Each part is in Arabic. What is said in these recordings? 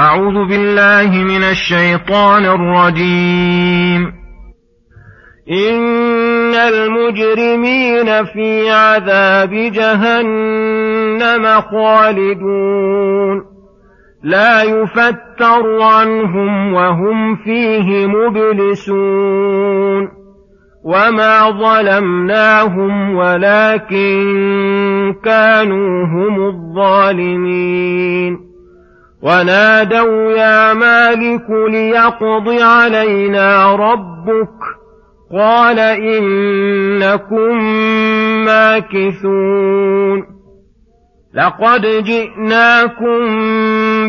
أعوذ بالله من الشيطان الرجيم. إن المجرمين في عذاب جهنم خالدون. لا يفتر عنهم وهم فيه مبلسون. وما ظلمناهم ولكن كانوا هم الظالمين. ونادوا يا مالك ليقض علينا ربك قال إنكم ماكثون لقد جئناكم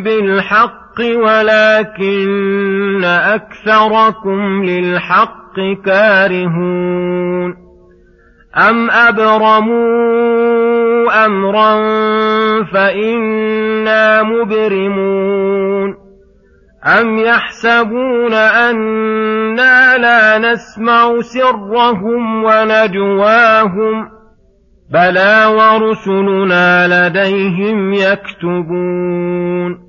بالحق ولكن أكثركم للحق كارهون ام ابرموا امرا فانا مبرمون ام يحسبون أنا لا نسمع سرهم ونجواهم بلى ورسلنا لديهم يكتبون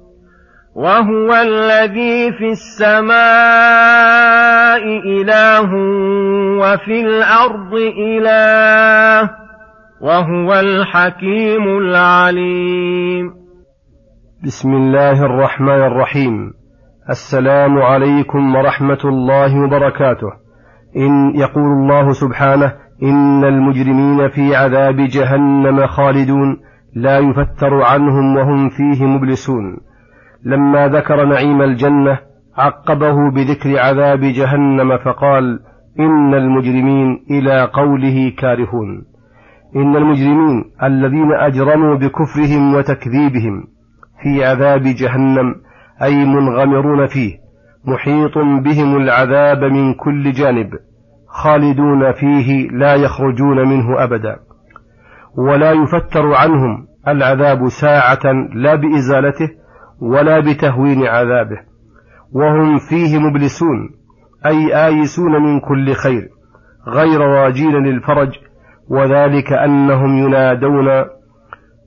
وهو الذي في السماء اله وفي الأرض اله وهو الحكيم العليم بسم الله الرحمن الرحيم السلام عليكم ورحمه الله وبركاته ان يقول الله سبحانه ان المجرمين في عذاب جهنم خالدون لا يفتر عنهم وهم فيه مبلسون لما ذكر نعيم الجنة عقبه بذكر عذاب جهنم فقال إن المجرمين إلى قوله كارهون. إن المجرمين الذين أجرموا بكفرهم وتكذيبهم في عذاب جهنم أي منغمرون فيه محيط بهم العذاب من كل جانب خالدون فيه لا يخرجون منه أبدا. ولا يفتر عنهم العذاب ساعة لا بإزالته ولا بتهوين عذابه. وهم فيه مبلسون أي آيسون من كل خير غير راجين للفرج وذلك أنهم ينادون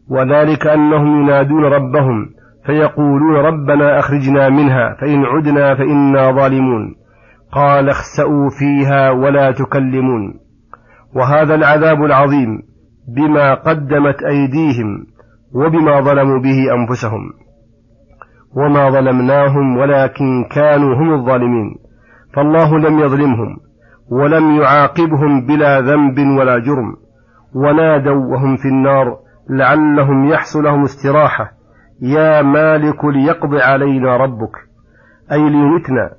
وذلك أنهم ينادون ربهم فيقولون ربنا أخرجنا منها فإن عدنا فإنا ظالمون. قال اخسأوا فيها ولا تكلمون. وهذا العذاب العظيم بما قدمت أيديهم وبما ظلموا به أنفسهم. وما ظلمناهم ولكن كانوا هم الظالمين فالله لم يظلمهم ولم يعاقبهم بلا ذنب ولا جرم ونادوا وهم في النار لعلهم يحصل لهم استراحة يا مالك ليقض علينا ربك أي ليمتنا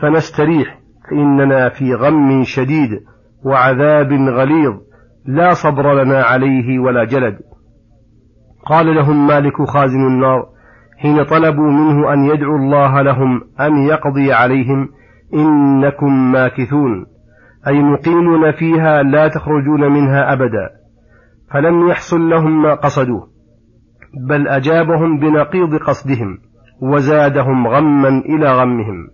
فنستريح فإننا في غم شديد وعذاب غليظ لا صبر لنا عليه ولا جلد قال لهم مالك خازن النار حين طلبوا منه أن يدعوا الله لهم أن يقضي عليهم إنكم ماكثون أي مقيمون فيها لا تخرجون منها أبدا فلم يحصل لهم ما قصدوه بل أجابهم بنقيض قصدهم وزادهم غما إلى غمهم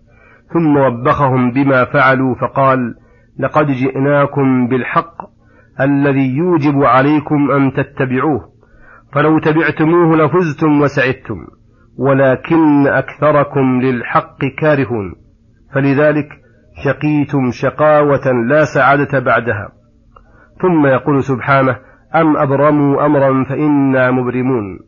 ثم وبخهم بما فعلوا فقال لقد جئناكم بالحق الذي يوجب عليكم أن تتبعوه فلو تبعتموه لفزتم وسعدتم ولكن أكثركم للحق كارهون. فلذلك شقيتم شقاوة لا سعادة بعدها. ثم يقول سبحانه أم أبرموا أمرا فإنا مبرمون.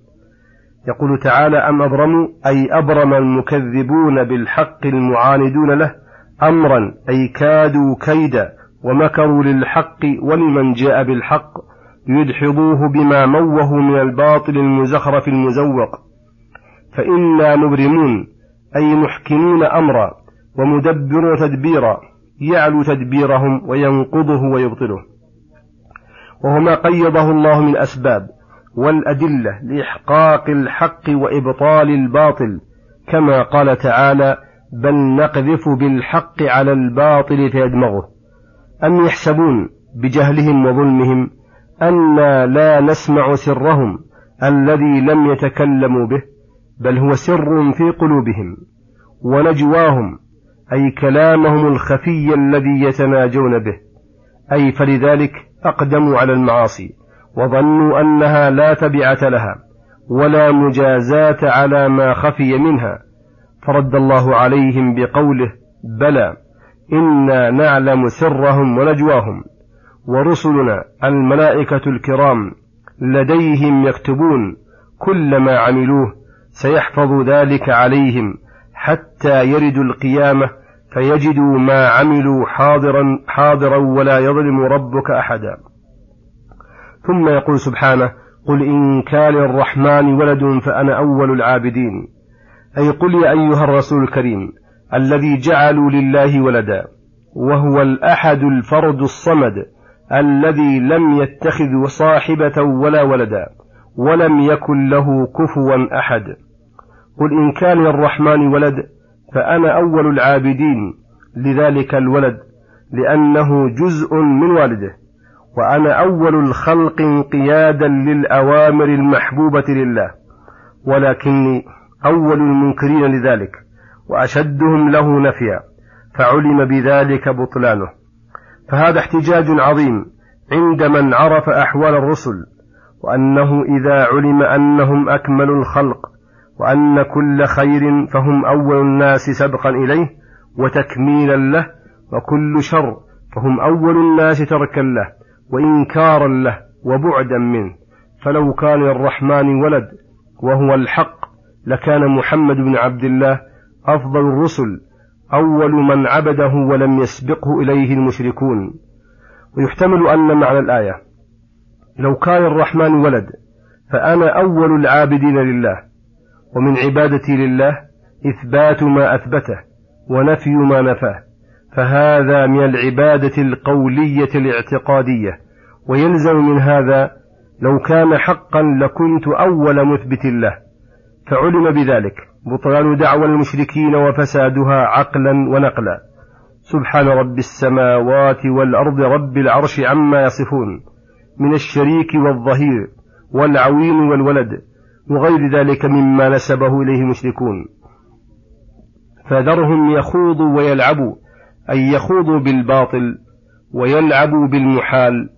يقول تعالى أم أبرموا أي أبرم المكذبون بالحق المعاندون له أمرا أي كادوا كيدا ومكروا للحق ولمن جاء بالحق يدحضوه بما موه من الباطل المزخرف المزوق. فإنا مبرمون أي محكمون أمرا ومدبر تدبيرا يعلو تدبيرهم وينقضه ويبطله. وهو ما قيضه الله من أسباب والأدلة لإحقاق الحق وإبطال الباطل كما قال تعالى بل نقذف بالحق على الباطل فيدمغه. أم يحسبون بجهلهم وظلمهم أنا لا نسمع سرهم الذي لم يتكلموا به؟ بل هو سر في قلوبهم ونجواهم أي كلامهم الخفي الذي يتناجون به أي فلذلك أقدموا على المعاصي وظنوا أنها لا تبعة لها ولا مجازاة على ما خفي منها فرد الله عليهم بقوله بلى إنا نعلم سرهم ونجواهم ورسلنا الملائكة الكرام لديهم يكتبون كل ما عملوه سيحفظ ذلك عليهم حتى يردوا القيامة فيجدوا ما عملوا حاضرا حاضرا ولا يظلم ربك أحدا. ثم يقول سبحانه قل إن كان للرحمن ولد فأنا أول العابدين. أي قل يا أيها الرسول الكريم الذي جعلوا لله ولدا وهو الأحد الفرد الصمد الذي لم يتخذ صاحبة ولا ولدا ولم يكن له كفوا أحد. قل إن كان للرحمن ولد فأنا أول العابدين لذلك الولد لأنه جزء من والده وأنا أول الخلق انقيادا للأوامر المحبوبة لله ولكني أول المنكرين لذلك وأشدهم له نفيا فعلم بذلك بطلانه. فهذا احتجاج عظيم عند من عرف أحوال الرسل وأنه إذا علم أنهم أكمل الخلق وأن كل خير فهم أول الناس سبقا إليه وتكميلا له وكل شر فهم أول الناس تركا له وإنكارا له وبعدا منه. فلو كان للرحمن ولد وهو الحق لكان محمد بن عبد الله أفضل الرسل أول من عبده ولم يسبقه إليه المشركون. ويحتمل أن معنى الآية لو كان الرحمن ولد فأنا أول العابدين لله. ومن عبادتي لله إثبات ما أثبته ونفي ما نفاه فهذا من العبادة القولية الاعتقادية ويلزم من هذا لو كان حقا لكنت أول مثبت له فعلم بذلك بطلان دعوى المشركين وفسادها عقلا ونقلا. سبحان رب السماوات والأرض رب العرش عما يصفون من الشريك والظهير والعوين والولد وغير ذلك مما نسبه إليه المشركون. فذرهم يخوضوا ويلعبوا أي يخوضوا بالباطل ويلعبوا بالمحال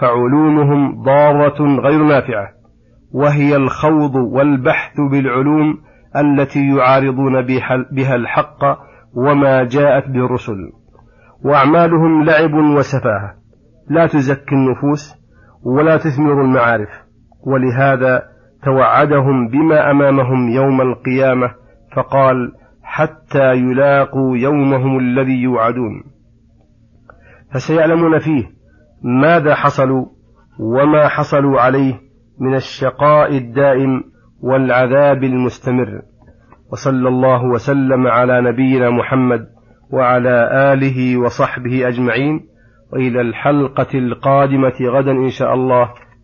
فعلومهم ضارة غير نافعة وهي الخوض والبحث بالعلوم التي يعارضون بها الحق وما جاءت به الرسل وأعمالهم لعب وسفاهة لا تزكي النفوس ولا تثمر المعارف. ولهذا توعدهم بما أمامهم يوم القيامة فقال حتى يلاقوا يومهم الذي يوعدون. فسيعلمون فيه ماذا حصلوا وما حصلوا عليه من الشقاء الدائم والعذاب المستمر. وصلى الله وسلم على نبينا محمد وعلى آله وصحبه أجمعين. وإلى الحلقة القادمة غدا إن شاء الله.